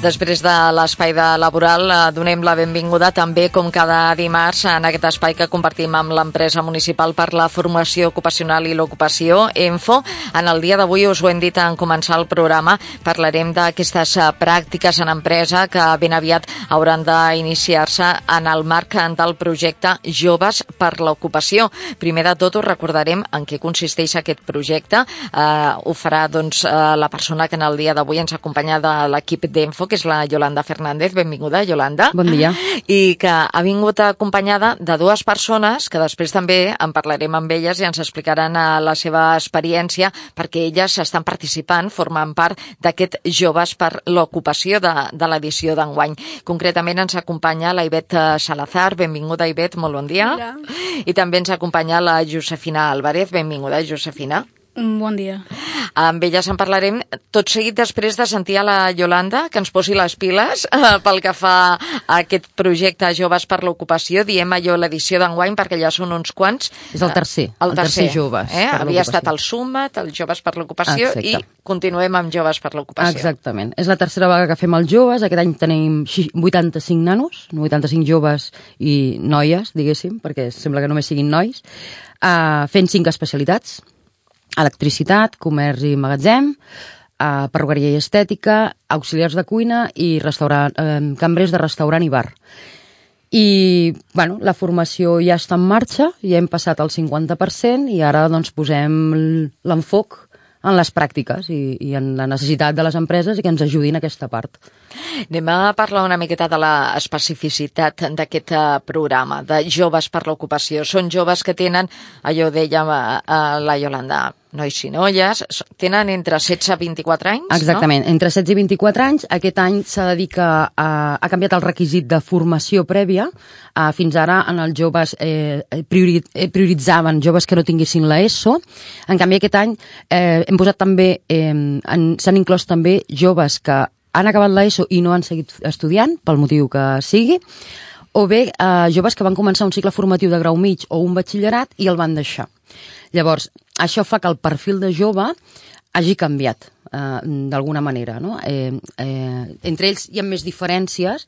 Després de l'espai de laboral, eh, donem la benvinguda també, com cada dimarts, en aquest espai que compartim amb l'empresa municipal per la formació ocupacional i l'ocupació, ENFO. En el dia d'avui, us ho hem dit en començar el programa, parlarem d'aquestes eh, pràctiques en empresa que ben aviat hauran d'iniciar-se en el marc del projecte Joves per l'Ocupació. Primer de tot, us recordarem en què consisteix aquest projecte. Eh, ho farà doncs, eh, la persona que en el dia d'avui ens acompanya de l'equip d'ENFO, que és la Yolanda Fernández. Benvinguda, Yolanda. Bon dia. I que ha vingut acompanyada de dues persones que després també en parlarem amb elles i ens explicaran eh, la seva experiència perquè elles estan participant, formant part d'aquest Joves per l'Ocupació de, de l'edició d'enguany. Concretament ens acompanya la Ivet eh, Salazar. Benvinguda, Ivet, molt bon dia. Hola. I també ens acompanya la Josefina Álvarez. Benvinguda, Josefina. Un bon dia. Amb elles en parlarem tot seguit després de sentir a la Yolanda que ens posi les piles eh, pel que fa a aquest projecte Joves per l'Ocupació. Diem allò l'edició d'enguany perquè ja són uns quants. És el tercer, El, el tercer Joves Eh? per Havia estat el Summit, el Joves per l'Ocupació i continuem amb Joves per l'Ocupació. Exactament. És la tercera vegada que fem els joves. Aquest any tenim xi- 85 nanos, 85 joves i noies, diguéssim, perquè sembla que només siguin nois, uh, fent cinc especialitats. Electricitat, comerç i magatzem, uh, perruqueria i estètica, auxiliars de cuina i restaurant, uh, cambrers de restaurant i bar. I, bueno, la formació ja està en marxa, ja hem passat el 50% i ara doncs posem l'enfoc en les pràctiques i, i en la necessitat de les empreses i que ens ajudin aquesta part. Anem a parlar una miqueta de la especificitat d'aquest eh, programa, de joves per l'ocupació. Són joves que tenen, allò deia eh, la Yolanda, nois i noies, tenen entre 16 i 24 anys, Exactament, entre 16 i 24 anys. Aquest any s'ha de dir que ha, canviat el requisit de formació prèvia. Uh, fins ara en els joves eh, priori, eh, prioritzaven joves que no tinguessin l'ESO. En canvi aquest any eh, hem posat també, eh, s'han inclòs també joves que han acabat l'ESO i no han seguit estudiant, pel motiu que sigui, o bé eh, joves que van començar un cicle formatiu de grau mig o un batxillerat i el van deixar. Llavors, això fa que el perfil de jove hagi canviat eh, d'alguna manera. No? Eh, eh, entre ells hi ha més diferències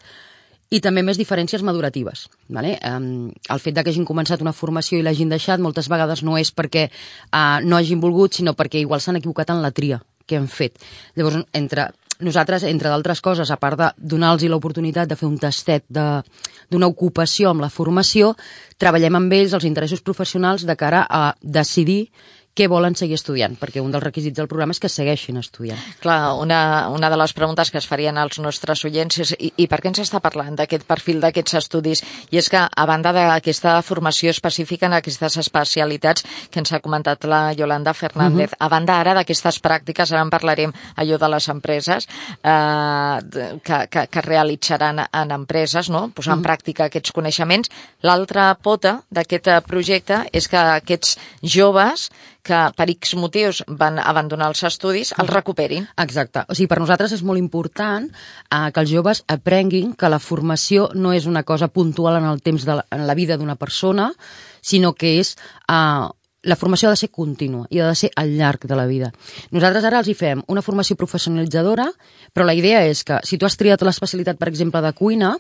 i també més diferències maduratives. Vale? El fet que hagin començat una formació i l'hagin deixat moltes vegades no és perquè uh, no hagin volgut, sinó perquè igual s'han equivocat en la tria que han fet. Llavors, entre nosaltres, entre d'altres coses, a part de donar-los l'oportunitat de fer un tastet d'una ocupació amb la formació, treballem amb ells els interessos professionals de cara a decidir què volen seguir estudiant, perquè un dels requisits del programa és que segueixin estudiant. Clar, una, una de les preguntes que es farien als nostres oients és i, i per què ens està parlant d'aquest perfil d'aquests estudis? I és que, a banda d'aquesta formació específica en aquestes especialitats que ens ha comentat la Yolanda Fernández, a banda ara d'aquestes pràctiques, ara en parlarem allò de les empreses eh, que, que, que realitzaran en empreses, no? posar en pràctica aquests coneixements. L'altra pota d'aquest projecte és que aquests joves que per X motius van abandonar els estudis els recuperin. Exacte. O sigui, per nosaltres és molt important eh, que els joves aprenguin que la formació no és una cosa puntual en el temps de la, en la vida d'una persona, sinó que és... Eh, la formació ha de ser contínua i ha de ser al llarg de la vida. Nosaltres ara els hi fem una formació professionalitzadora, però la idea és que si tu has triat l'especialitat, per exemple, de cuina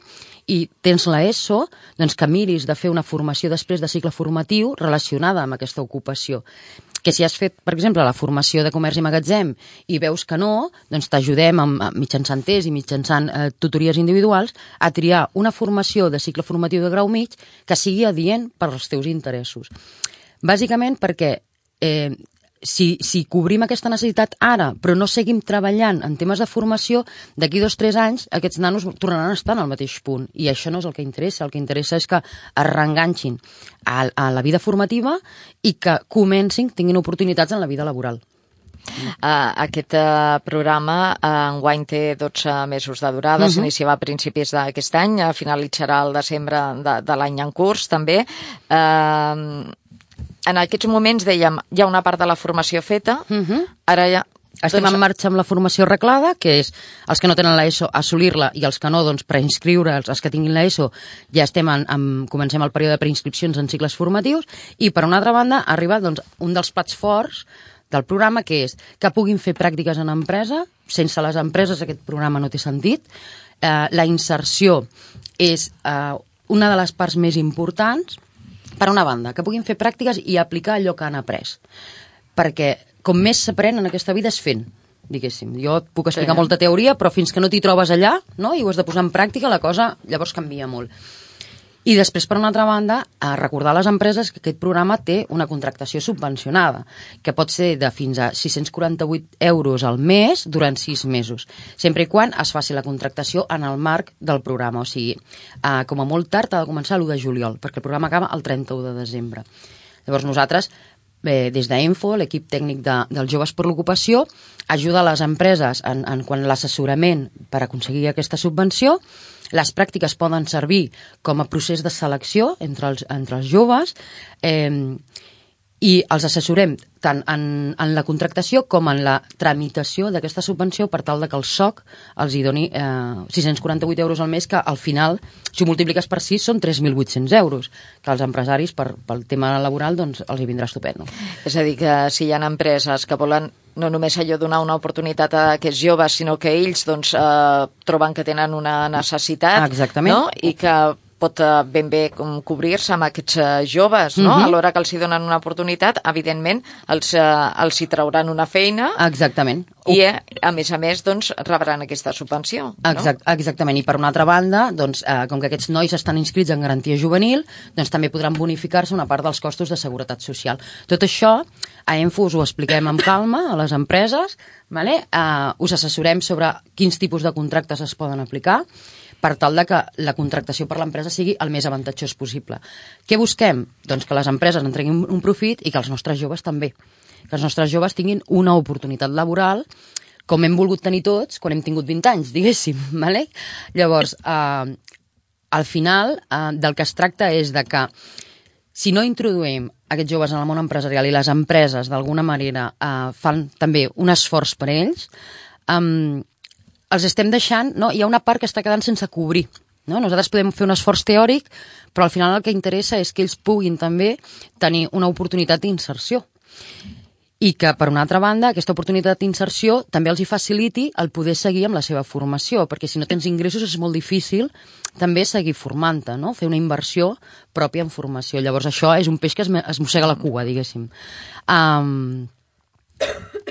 i tens la ESO, doncs que miris de fer una formació després de cicle formatiu relacionada amb aquesta ocupació que si has fet, per exemple, la formació de comerç i magatzem i veus que no, doncs t'ajudem mitjançant test i mitjançant eh, tutories individuals a triar una formació de cicle formatiu de grau mig que sigui adient per als teus interessos. Bàsicament perquè eh, si, si cobrim aquesta necessitat ara, però no seguim treballant en temes de formació, d'aquí dos o tres anys aquests nanos tornaran a estar en el mateix punt. I això no és el que interessa. El que interessa és que es reenganxin a, a la vida formativa i que comencin, tinguin oportunitats en la vida laboral. Uh, aquest uh, programa uh, enguany té 12 mesos de durada, uh -huh. s'iniciava a principis d'aquest any, uh, finalitzarà el desembre de, de l'any en curs també. Uh, en aquests moments, dèiem, hi ha una part de la formació feta, uh Mhm. -huh. ara ja... Estem en marxa amb la formació arreglada, que és els que no tenen l'ESO assolir-la i els que no, doncs, preinscriure'ls, els que tinguin l'ESO, ja estem en, en, comencem el període de preinscripcions en cicles formatius, i per una altra banda ha arribat doncs, un dels plats forts del programa, que és que puguin fer pràctiques en empresa, sense les empreses aquest programa no té sentit, eh, la inserció és eh, una de les parts més importants, per una banda, que puguin fer pràctiques i aplicar allò que han après. Perquè com més s'aprèn en aquesta vida és fent diguéssim. Jo et puc explicar sí. molta teoria, però fins que no t'hi trobes allà no, i ho has de posar en pràctica, la cosa llavors canvia molt. I després, per una altra banda, a recordar a les empreses que aquest programa té una contractació subvencionada, que pot ser de fins a 648 euros al mes durant 6 mesos, sempre i quan es faci la contractació en el marc del programa. O sigui, eh, com a molt tard ha de començar l'1 de juliol, perquè el programa acaba el 31 de desembre. Llavors nosaltres Bé, des d'Enfo, l'equip tècnic de, dels joves per l'ocupació, ajuda les empreses en, en quan l'assessorament per aconseguir aquesta subvenció les pràctiques poden servir com a procés de selecció entre els, entre els joves eh, i els assessorem tant en, en la contractació com en la tramitació d'aquesta subvenció per tal de que el SOC els hi doni eh, 648 euros al mes, que al final, si ho multipliques per 6, són 3.800 euros, que als empresaris, per, pel tema laboral, doncs els hi vindrà estupendo. És a dir, que si hi ha empreses que volen no només allò donar una oportunitat a aquests joves, sinó que ells doncs, eh, troben que tenen una necessitat Exactament. no? i que pot eh, ben bé cobrir-se amb aquests eh, joves, no? Uh -huh. A l'hora que els hi donen una oportunitat, evidentment, els, eh, els hi trauran una feina. Exactament. I, a més a més, doncs, rebran aquesta subvenció. Exact, no? Exactament. I per una altra banda, doncs, eh, com que aquests nois estan inscrits en garantia juvenil, doncs també podran bonificar-se una part dels costos de seguretat social. Tot això, a Enfo us ho expliquem amb calma a les empreses, vale? eh, us assessorem sobre quins tipus de contractes es poden aplicar, per tal de que la contractació per l'empresa sigui el més avantatjós possible. Què busquem? Doncs que les empreses en treguin un profit i que els nostres joves també. Que els nostres joves tinguin una oportunitat laboral com hem volgut tenir tots quan hem tingut 20 anys, diguéssim. Vale? Llavors, eh, al final, eh, del que es tracta és de que si no introduïm aquests joves en el món empresarial i les empreses d'alguna manera eh, fan també un esforç per ells, eh, els estem deixant, no? hi ha una part que està quedant sense cobrir. No? Nosaltres podem fer un esforç teòric, però al final el que interessa és que ells puguin també tenir una oportunitat d'inserció. I que, per una altra banda, aquesta oportunitat d'inserció també els hi faciliti el poder seguir amb la seva formació, perquè si no tens ingressos és molt difícil també seguir formant-te, no? fer una inversió pròpia en formació. Llavors això és un peix que es, es mossega la cua, diguéssim. Um,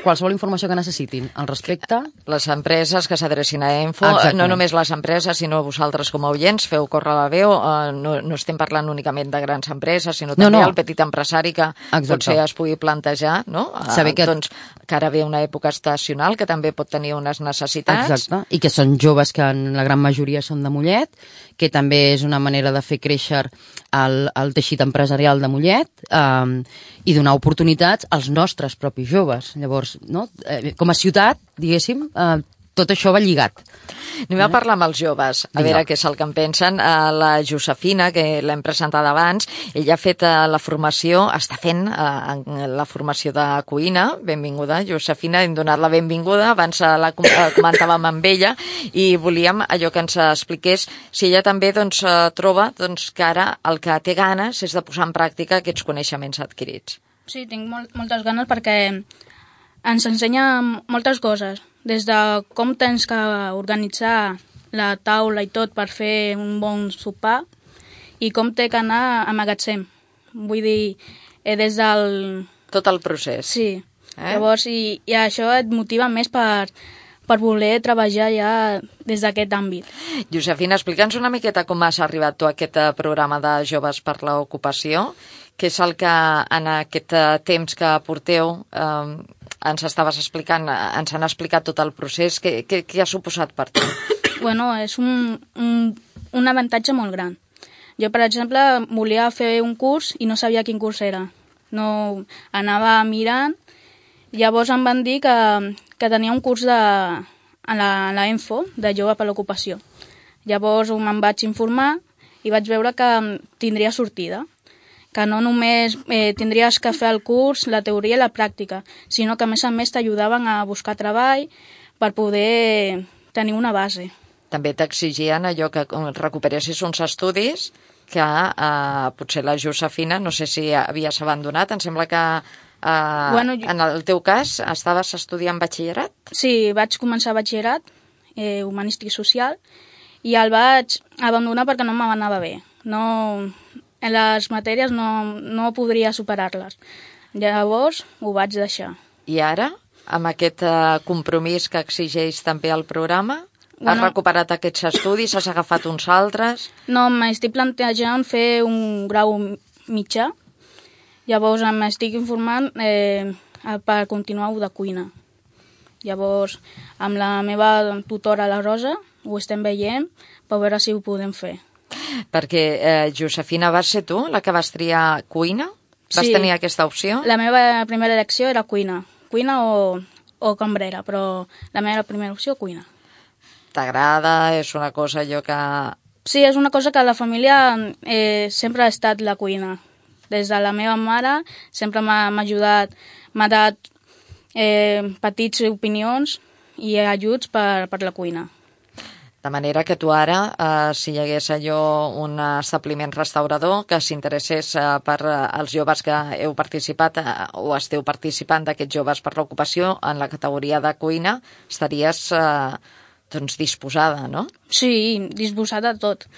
qualsevol informació que necessitin al respecte. Les empreses que s'adrecin a Info, Exactament. no només les empreses, sinó vosaltres com a oients, feu córrer la veu, eh, no, no estem parlant únicament de grans empreses, sinó també no, no. el petit empresari que Exacte. potser es pugui plantejar, no? Eh, Saber que... Doncs, que ara ve una època estacional que també pot tenir unes necessitats. Exacte, i que són joves que en la gran majoria són de Mollet, que també és una manera de fer créixer el, el teixit empresarial de Mollet eh, i donar oportunitats als nostres propis joves. Llavors, no? eh, com a ciutat, diguéssim, eh, tot això va lligat. Anem a parlar amb els joves, a Vinga. veure què és el que en pensen. Uh, la Josefina, que l'hem presentat abans, ella ha fet uh, la formació, està fent uh, la formació de cuina. Benvinguda, Josefina, hem donat la benvinguda. Abans la com comentàvem amb ella i volíem allò que ens expliqués si ella també doncs, troba doncs, que ara el que té ganes és de posar en pràctica aquests coneixements adquirits. Sí, tinc molt, moltes ganes perquè ens ensenya moltes coses, des de com tens que organitzar la taula i tot per fer un bon sopar i com té que anar a magatzem. Vull dir, eh, des del... Tot el procés. Sí. Eh? Llavors, i, i això et motiva més per, per voler treballar ja des d'aquest àmbit. Josefina, explica'ns una miqueta com has arribat tu a aquest eh, programa de Joves per l'Ocupació, que és el que en aquest eh, temps que porteu eh, ens estaves explicant, ens han explicat tot el procés. Què, què, què ha suposat per tu? Bueno, és un, un, un avantatge molt gran. Jo, per exemple, volia fer un curs i no sabia quin curs era. No anava mirant, llavors em van dir que, que tenia un curs de, a la, a la Info, de jove per l'ocupació. Llavors me'n vaig informar i vaig veure que tindria sortida que no només eh, tindries que fer el curs, la teoria i la pràctica, sinó que a més a més t'ajudaven a buscar treball per poder tenir una base. També t'exigien allò que recuperessis uns estudis que eh, potser la Josefina, no sé si havies abandonat, em sembla que Uh, Bueno, jo- En el teu cas, estaves estudiant batxillerat? Sí, vaig començar batxillerat, eh, humanístic i social, i el vaig abandonar perquè no m'anava bé. No, en les matèries no, no podria superar-les. Llavors ho vaig deixar. I ara, amb aquest uh, compromís que exigeix també el programa, has Bueno. recuperat aquests estudis, has agafat uns altres... No, m'estic plantejant fer un grau mitjà, llavors em estic informant eh, per continuar de cuina. Llavors, amb la meva tutora, la Rosa, ho estem veient per veure si ho podem fer. Perquè, eh, Josefina, vas ser tu la que vas triar cuina? Vas Sí. tenir aquesta opció? La meva primera elecció era cuina, cuina o, o cambrera, però la meva primera opció, cuina. T'agrada? És una cosa allò que... Sí, és una cosa que a la família eh, sempre ha estat la cuina. Des de la meva mare sempre m'ha m'ha ajudat, m'ha dat eh, petits opinions i ajuts per, per la cuina. De manera que tu ara, eh, si hi hagués allò un establiment restaurador que s'interessés eh, per eh, els joves que heu participat eh, o esteu participant d'aquests joves per l'ocupació en la categoria de cuina, estaries eh, doncs disposada, no? Sí, disposada a tot.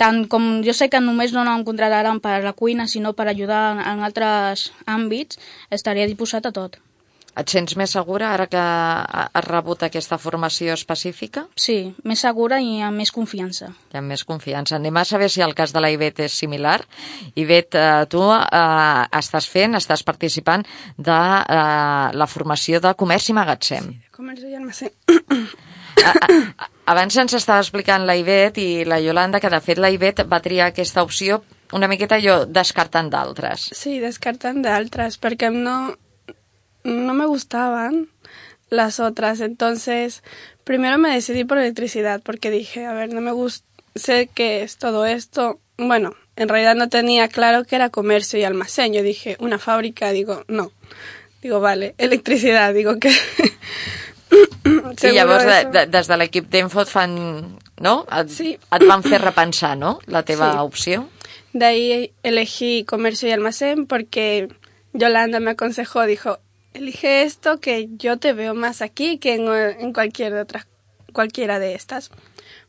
Tant com jo sé que només no em contrataran per la cuina, sinó per ajudar en altres àmbits, estaria disposat a tot. Et sents més segura ara que ha- has rebut aquesta formació específica? Sí, més segura i amb més confiança. Hi ha més confiança. Anem a saber si el cas de la Ivet és similar. Ivet, eh, tu eh, estàs fent, estàs participant de eh, la formació de comerç i magatzem. Y almacén. A- a- Abans ens estava explicant la Ivet i la Yolanda que, de fet, la Ivet va triar aquesta opció una miqueta allò descartant d'altres. Sí, descartan de otras, porque no, no me gustaban las otras. Entonces, primero me decidí por electricidad, porque dije, a ver, no me gusta, sé que es todo esto. Bueno, en realidad no tenía claro que era comercio y almacén. Yo dije, una fábrica, digo, no. Digo, vale, electricidad, digo que... Seguro llavors, de, de, des de l'equip d'Enfo et fan... No? Et, Sí. et van fer repensar, no?, la teva Sí. opció. De ahí elegí comercio y almacén porque Yolanda me aconsejó, dijo, elige esto que yo te veo más aquí que en, en cualquier de otras, cualquiera de estas.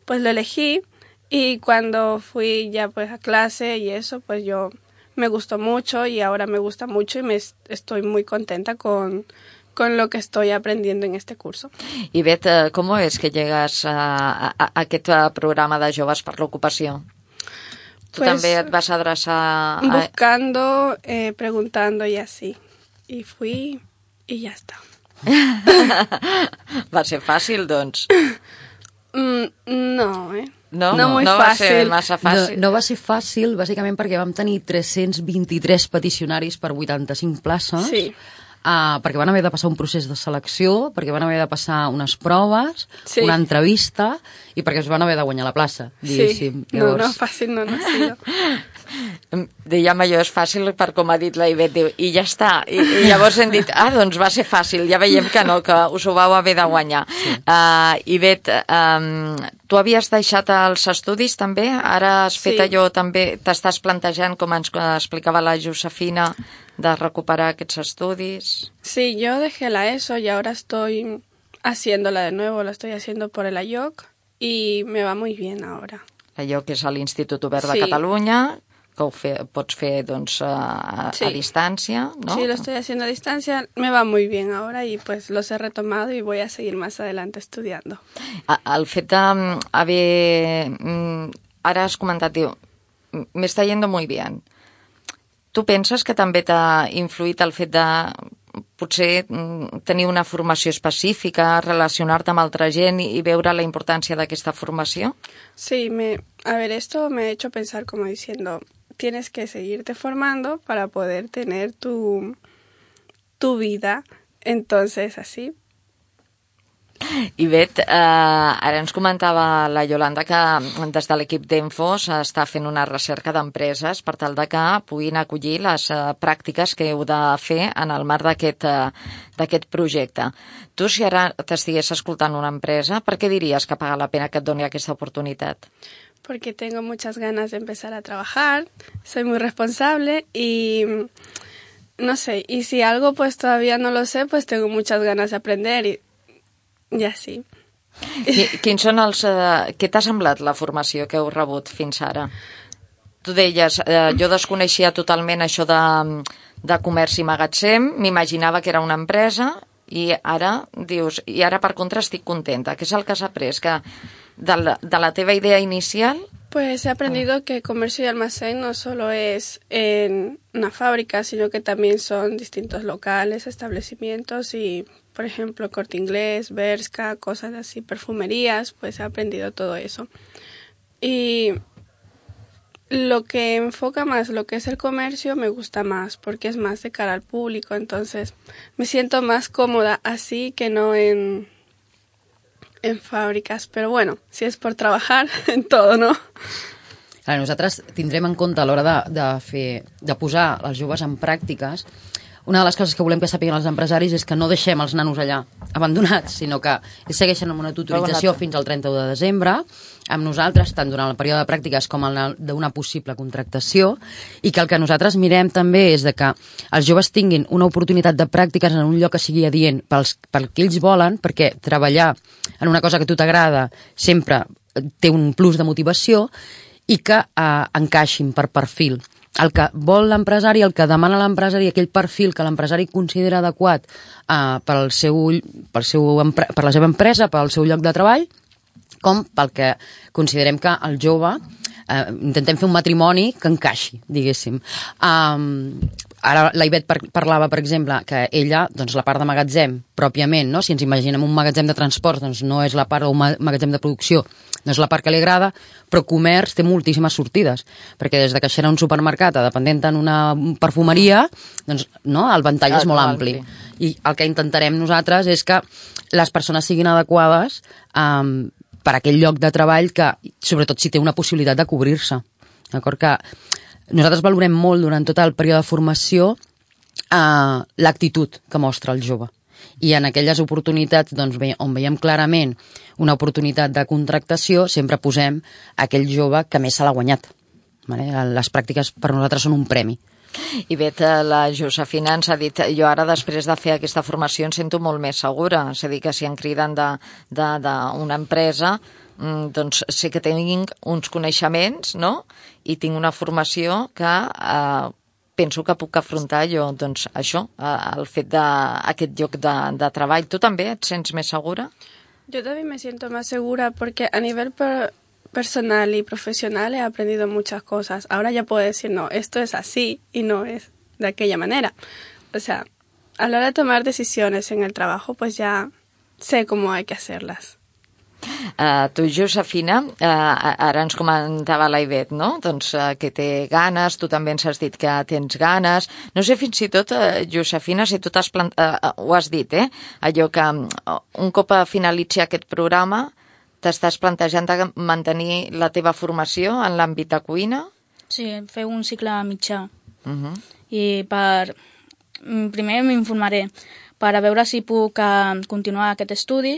Pues lo elegí y cuando fui ya pues a clase y eso, pues yo me gustó mucho y ahora me gusta mucho y me es- estoy muy contenta con, con lo que estoy aprendiendo en este curso. Ivet, eh, ¿cómo es que llegas a, a, a aquest programa de joves per l'ocupació? Tu Pues, també et vas adreçar a... Buscando, eh, preguntando y así. Y fui y ya está. Va ser fàcil, doncs. Mm, no, ¿eh? No, No muy no va ser fàcil. massa No, fàcil. no va ser fàcil, bàsicament perquè vam tenir 323 peticionaris per 85 places. Sí. Uh, perquè van haver de passar un procés de selecció, perquè van haver de passar unes proves, Sí. una entrevista i perquè es van haver de guanyar la plaça, Sí. diguéssim. No, no, fácil no, no ha sido. Dèiem allò, és fàcil per com ha dit la Ivet, diu, i ja està. I, I llavors hem dit, ah, doncs va ser fàcil, ja veiem que no, que us ho vau haver de guanyar. Sí. Uh, Ivet, um, tu havies deixat els estudis també? Ara has fet Sí. allò també, t'estàs plantejant, com ens explicava la Josefina, de recuperar aquests estudis? Sí, yo dejé la ESO y ahora estoy haciéndola de nuevo, la estoy haciendo por el AYOC y me va muy bien ahora. allò que és l'Institut Obert de Sí. Catalunya, que ho fe, pots fer doncs, a, Sí. a distància, no? Sí, lo estoy haciendo a distancia, me va muy bien ahora y pues los he retomado y voy a seguir más adelante estudiando. A- El fet d'haver... mm, Ara has comentat, diu, "M- me está yendo muy bien. Tu penses que també t'ha influït el fet de potser mm, tenir una formació específica, relacionar-te amb altra gent i, i veure la importància d'aquesta formació? Sí, me, a ver, esto me ha hecho pensar como diciendo, tienes que seguirte formando para poder tener tu, tu vida. Entonces, así, I Bet, eh, ara ens comentava la Yolanda que des de l'equip d'Enfo s'està fent una recerca d'empreses per tal de que puguin acollir les eh, pràctiques que heu de fer en el marc d'aquest eh, projecte. Tu, si ara t'estigués escoltant una empresa, per què diries que paga la pena que et doni aquesta oportunitat? Porque tengo muchas ganas de empezar a trabajar, soy muy responsable y no sé, y si algo pues todavía no lo sé, pues tengo muchas ganas de aprender y, y así. Qui- Quins són els... Eh, què t'ha semblat la formació que heu rebut fins ara? Tu deies, eh, jo desconeixia totalment això de, de comerç i magatzem, m'imaginava que era una empresa i ara dius, i ara per contra estic contenta. Què és el que has après? Que de la, de la teva idea inicial Pues he aprendido que comercio y almacén no solo es en una fábrica, sino que también son distintos locales, establecimientos y, por ejemplo, corte inglés, Berska, cosas así, perfumerías, pues he aprendido todo eso. Y lo que enfoca más lo que es el comercio me gusta más porque es más de cara al público, entonces me siento más cómoda así que no en en fàbriques, però bueno, si és per trabajar, en todo, no? Clar, nosaltres tindrem en compte a l'hora de, de, fer, de posar els joves en pràctiques una de les coses que volem que sàpiguen els empresaris és que no deixem els nanos allà abandonats, sinó que segueixen amb una tutorització fins al 31 de desembre, amb nosaltres, tant durant el període de pràctiques com d'una possible contractació, i que el que nosaltres mirem també és de que els joves tinguin una oportunitat de pràctiques en un lloc que sigui adient pels, pel que ells volen, perquè treballar en una cosa que a tu t'agrada sempre té un plus de motivació, i que eh, encaixin per perfil. El que vol l'empresari, el que demana l'empresari, aquell perfil que l'empresari considera adequat eh, pel seu, pel seu, per la seva empresa, pel seu lloc de treball, com pel que considerem que el jove eh, intentem fer un matrimoni que encaixi, diguéssim. Um, ara la Ivet par parlava, per exemple, que ella, doncs la part de magatzem, pròpiament, no? si ens imaginem un magatzem de transport, doncs no és la part d'un ma magatzem de producció, no és la part que li agrada, però comerç té moltíssimes sortides, perquè des de caixera a un supermercat a dependent en una perfumeria, doncs no, el ventall Ah, és molt ampli. ampli. I el que intentarem nosaltres és que les persones siguin adequades um, per a aquell lloc de treball que, sobretot si té una possibilitat de cobrir-se. D'acord? Que nosaltres valorem molt durant tot el període de formació uh, l'actitud que mostra el jove. I en aquelles oportunitats doncs, ve, on veiem clarament una oportunitat de contractació, sempre posem aquell jove que més se l'ha guanyat. Vale? Les pràctiques per nosaltres són un premi. I vet, eh, la Josefina ens ha dit jo ara després de fer aquesta formació em sento molt més segura, és a dir, que si em criden d'una empresa mm, doncs sé que tinc uns coneixements no? i tinc una formació que eh, penso que puc afrontar jo doncs, això, el fet d'aquest lloc de, de treball. Tu també et sents més segura? Yo también me siento más segura porque a nivel per- personal y profesional he aprendido muchas cosas. Ahora ya puedo decir, no, esto es así y no es de aquella manera. O sea, a la hora de tomar decisiones en el trabajo, pues ya sé cómo hay que hacerlas. Uh, tu, Josefina, uh, ara ens comentava la Ivet, no? Doncs uh, que té ganes, tu també ens has dit que tens ganes. No sé fins i tot, uh, Josefina, si tu t'has plant... uh, ho has dit, eh? Allò que uh, un cop finalitzi aquest programa t'estàs plantejant de mantenir la teva formació en l'àmbit de cuina? Sí, fer un cicle mitjà. Uh -huh. I per... mm, Primer m'informaré per a veure si puc continuar aquest estudi,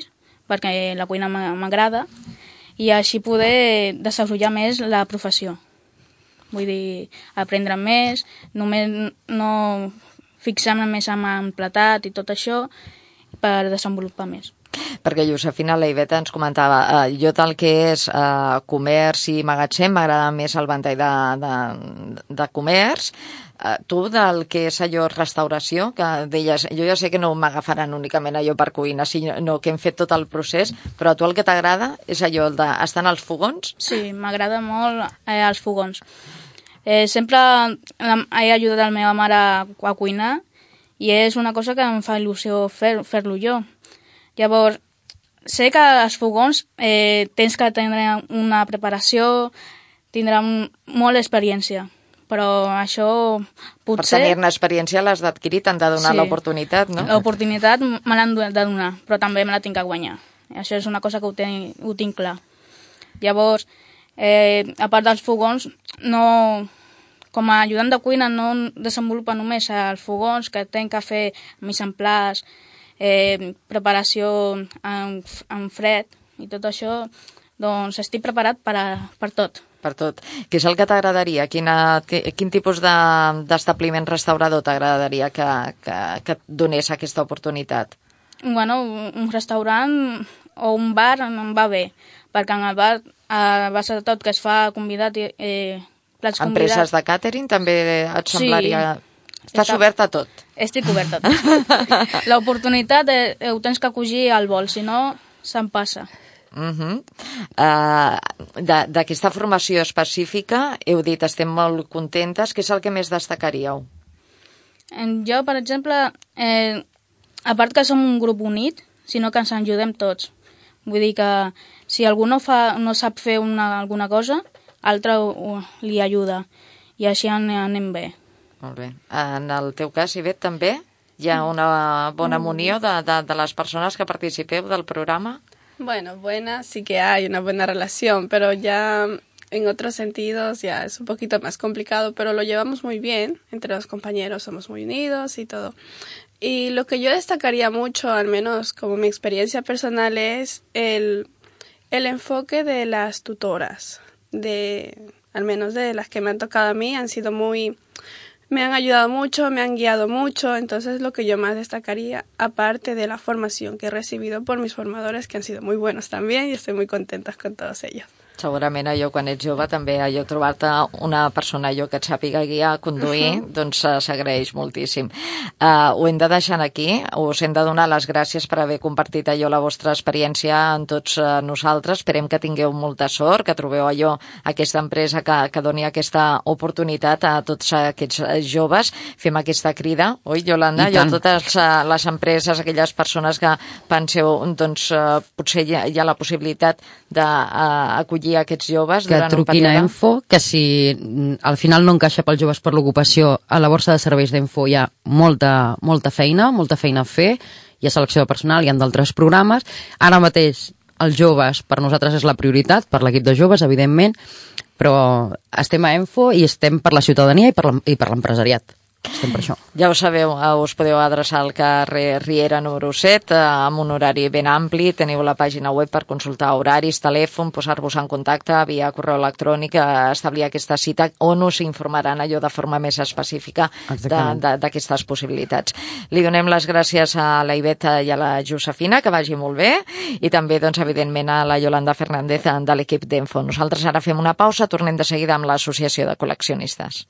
perquè la cuina m'a- m'agrada, i així poder desenvolupar més la professió. Vull dir, aprendre més, només no fixar-me més en platat i tot això, per desenvolupar més. Perquè Josefina la Iveta ens comentava eh, jo del que és eh, comerç i magatzem m'agrada més el ventall de, de, de comerç tu del que és allò restauració que deies, jo ja sé que no m'agafaran únicament allò per cuina sinó que hem fet tot el procés però a tu el que t'agrada és allò el d'estar en els fogons Sí, m'agrada molt eh, els fogons. Eh, sempre he ajudat la meva mare a, cuinar i és una cosa que em fa il·lusió fer- fer-lo jo. Llavors, sé que els fogons eh, tens que tenir una preparació, tindrà un- molt experiència, però això per potser... tenir-ne experiència l'has d'adquirir, t'han de donar Sí. l'oportunitat no? L'oportunitat me l'han de donar, però també me la tinc que guanyar. Això és una cosa que ho, ten, ho tinc clar. Llavors, eh, a part dels fogons, no, com a ajudant de cuina no desenvolupa només els fogons, que tenc que fer mise en place, eh, preparació en, en fred i tot això, doncs estic preparat per, a, per tot. Per tot. Què és el que t'agradaria? Quina, quin tipus d'establiment de, restaurador t'agradaria que, que, que et donés aquesta oportunitat? Bueno, un restaurant o un bar em va bé, perquè en el bar, a base de tot que es fa convidat, eh, plats Empreses convidats... de càtering també et semblaria... Sí. Estàs Està... oberta a tot. Estic oberta a tot. L'oportunitat eh, ho tens que acogir al vol, si no, se'n passa. Uh -huh. uh, D'aquesta formació específica, heu dit, estem molt contentes. Què és el que més destacaríeu? Jo, per exemple, eh, a part que som un grup unit, sinó que ens ajudem tots. Vull dir que si algú no, fa, no sap fer una, alguna cosa, altre li ajuda. I així anem bé. Molt bé. En el teu cas, Ivet, també hi ha una bona munió de, de, de les persones que participeu del programa? Bueno, buena, sí que hay una buena relación, pero ya en otros sentidos ya es un poquito más complicado, pero lo llevamos muy bien, entre los compañeros somos muy unidos y todo. Y lo que yo destacaría mucho, al menos como mi experiencia personal, es el, el enfoque de las tutoras, de, al menos de las que me han tocado a mí, han sido muy me han ayudado mucho, me han guiado mucho, entonces lo que yo más destacaría, aparte de la formación que he recibido por mis formadores, que han sido muy buenos también, y estoy muy contenta con todos ellos. Segurament allò, quan ets jove, també allò trobar-te una persona allò que et sàpiga guiar, conduir, uh -huh. doncs uh, s'agraeix moltíssim. Uh, ho hem de deixar aquí, us hem de donar les gràcies per haver compartit allò la vostra experiència en tots uh, nosaltres. Esperem que tingueu molta sort, que trobeu allò aquesta empresa que, que doni aquesta oportunitat a tots aquests joves. Fem aquesta crida, oi, Yolanda? I tant. totes uh, les empreses, aquelles persones que penseu, doncs, uh, potser hi ha, hi ha la possibilitat d'acollir uh, acollir aquests joves que durant un període? a Enfo, que si mm, al final no encaixa pels joves per l'ocupació, a la borsa de serveis d'Enfo hi ha molta, molta feina, molta feina a fer, hi ha selecció de personal, hi ha d'altres programes. Ara mateix els joves per nosaltres és la prioritat, per l'equip de joves, evidentment, però estem a Enfo i estem per la ciutadania i per l'empresariat estem per això. Ja ho sabeu, eh, us podeu adreçar al carrer Riera número 7 eh, amb un horari ben ampli, teniu la pàgina web per consultar horaris, telèfon, posar-vos en contacte via correu electrònic, eh, establir aquesta cita on us informaran allò de forma més específica d'aquestes possibilitats. Li donem les gràcies a la Iveta i a la Josefina, que vagi molt bé, i també, doncs, evidentment, a la Yolanda Fernández de l'equip d'Enfo. Nosaltres ara fem una pausa, tornem de seguida amb l'Associació de Col·leccionistes.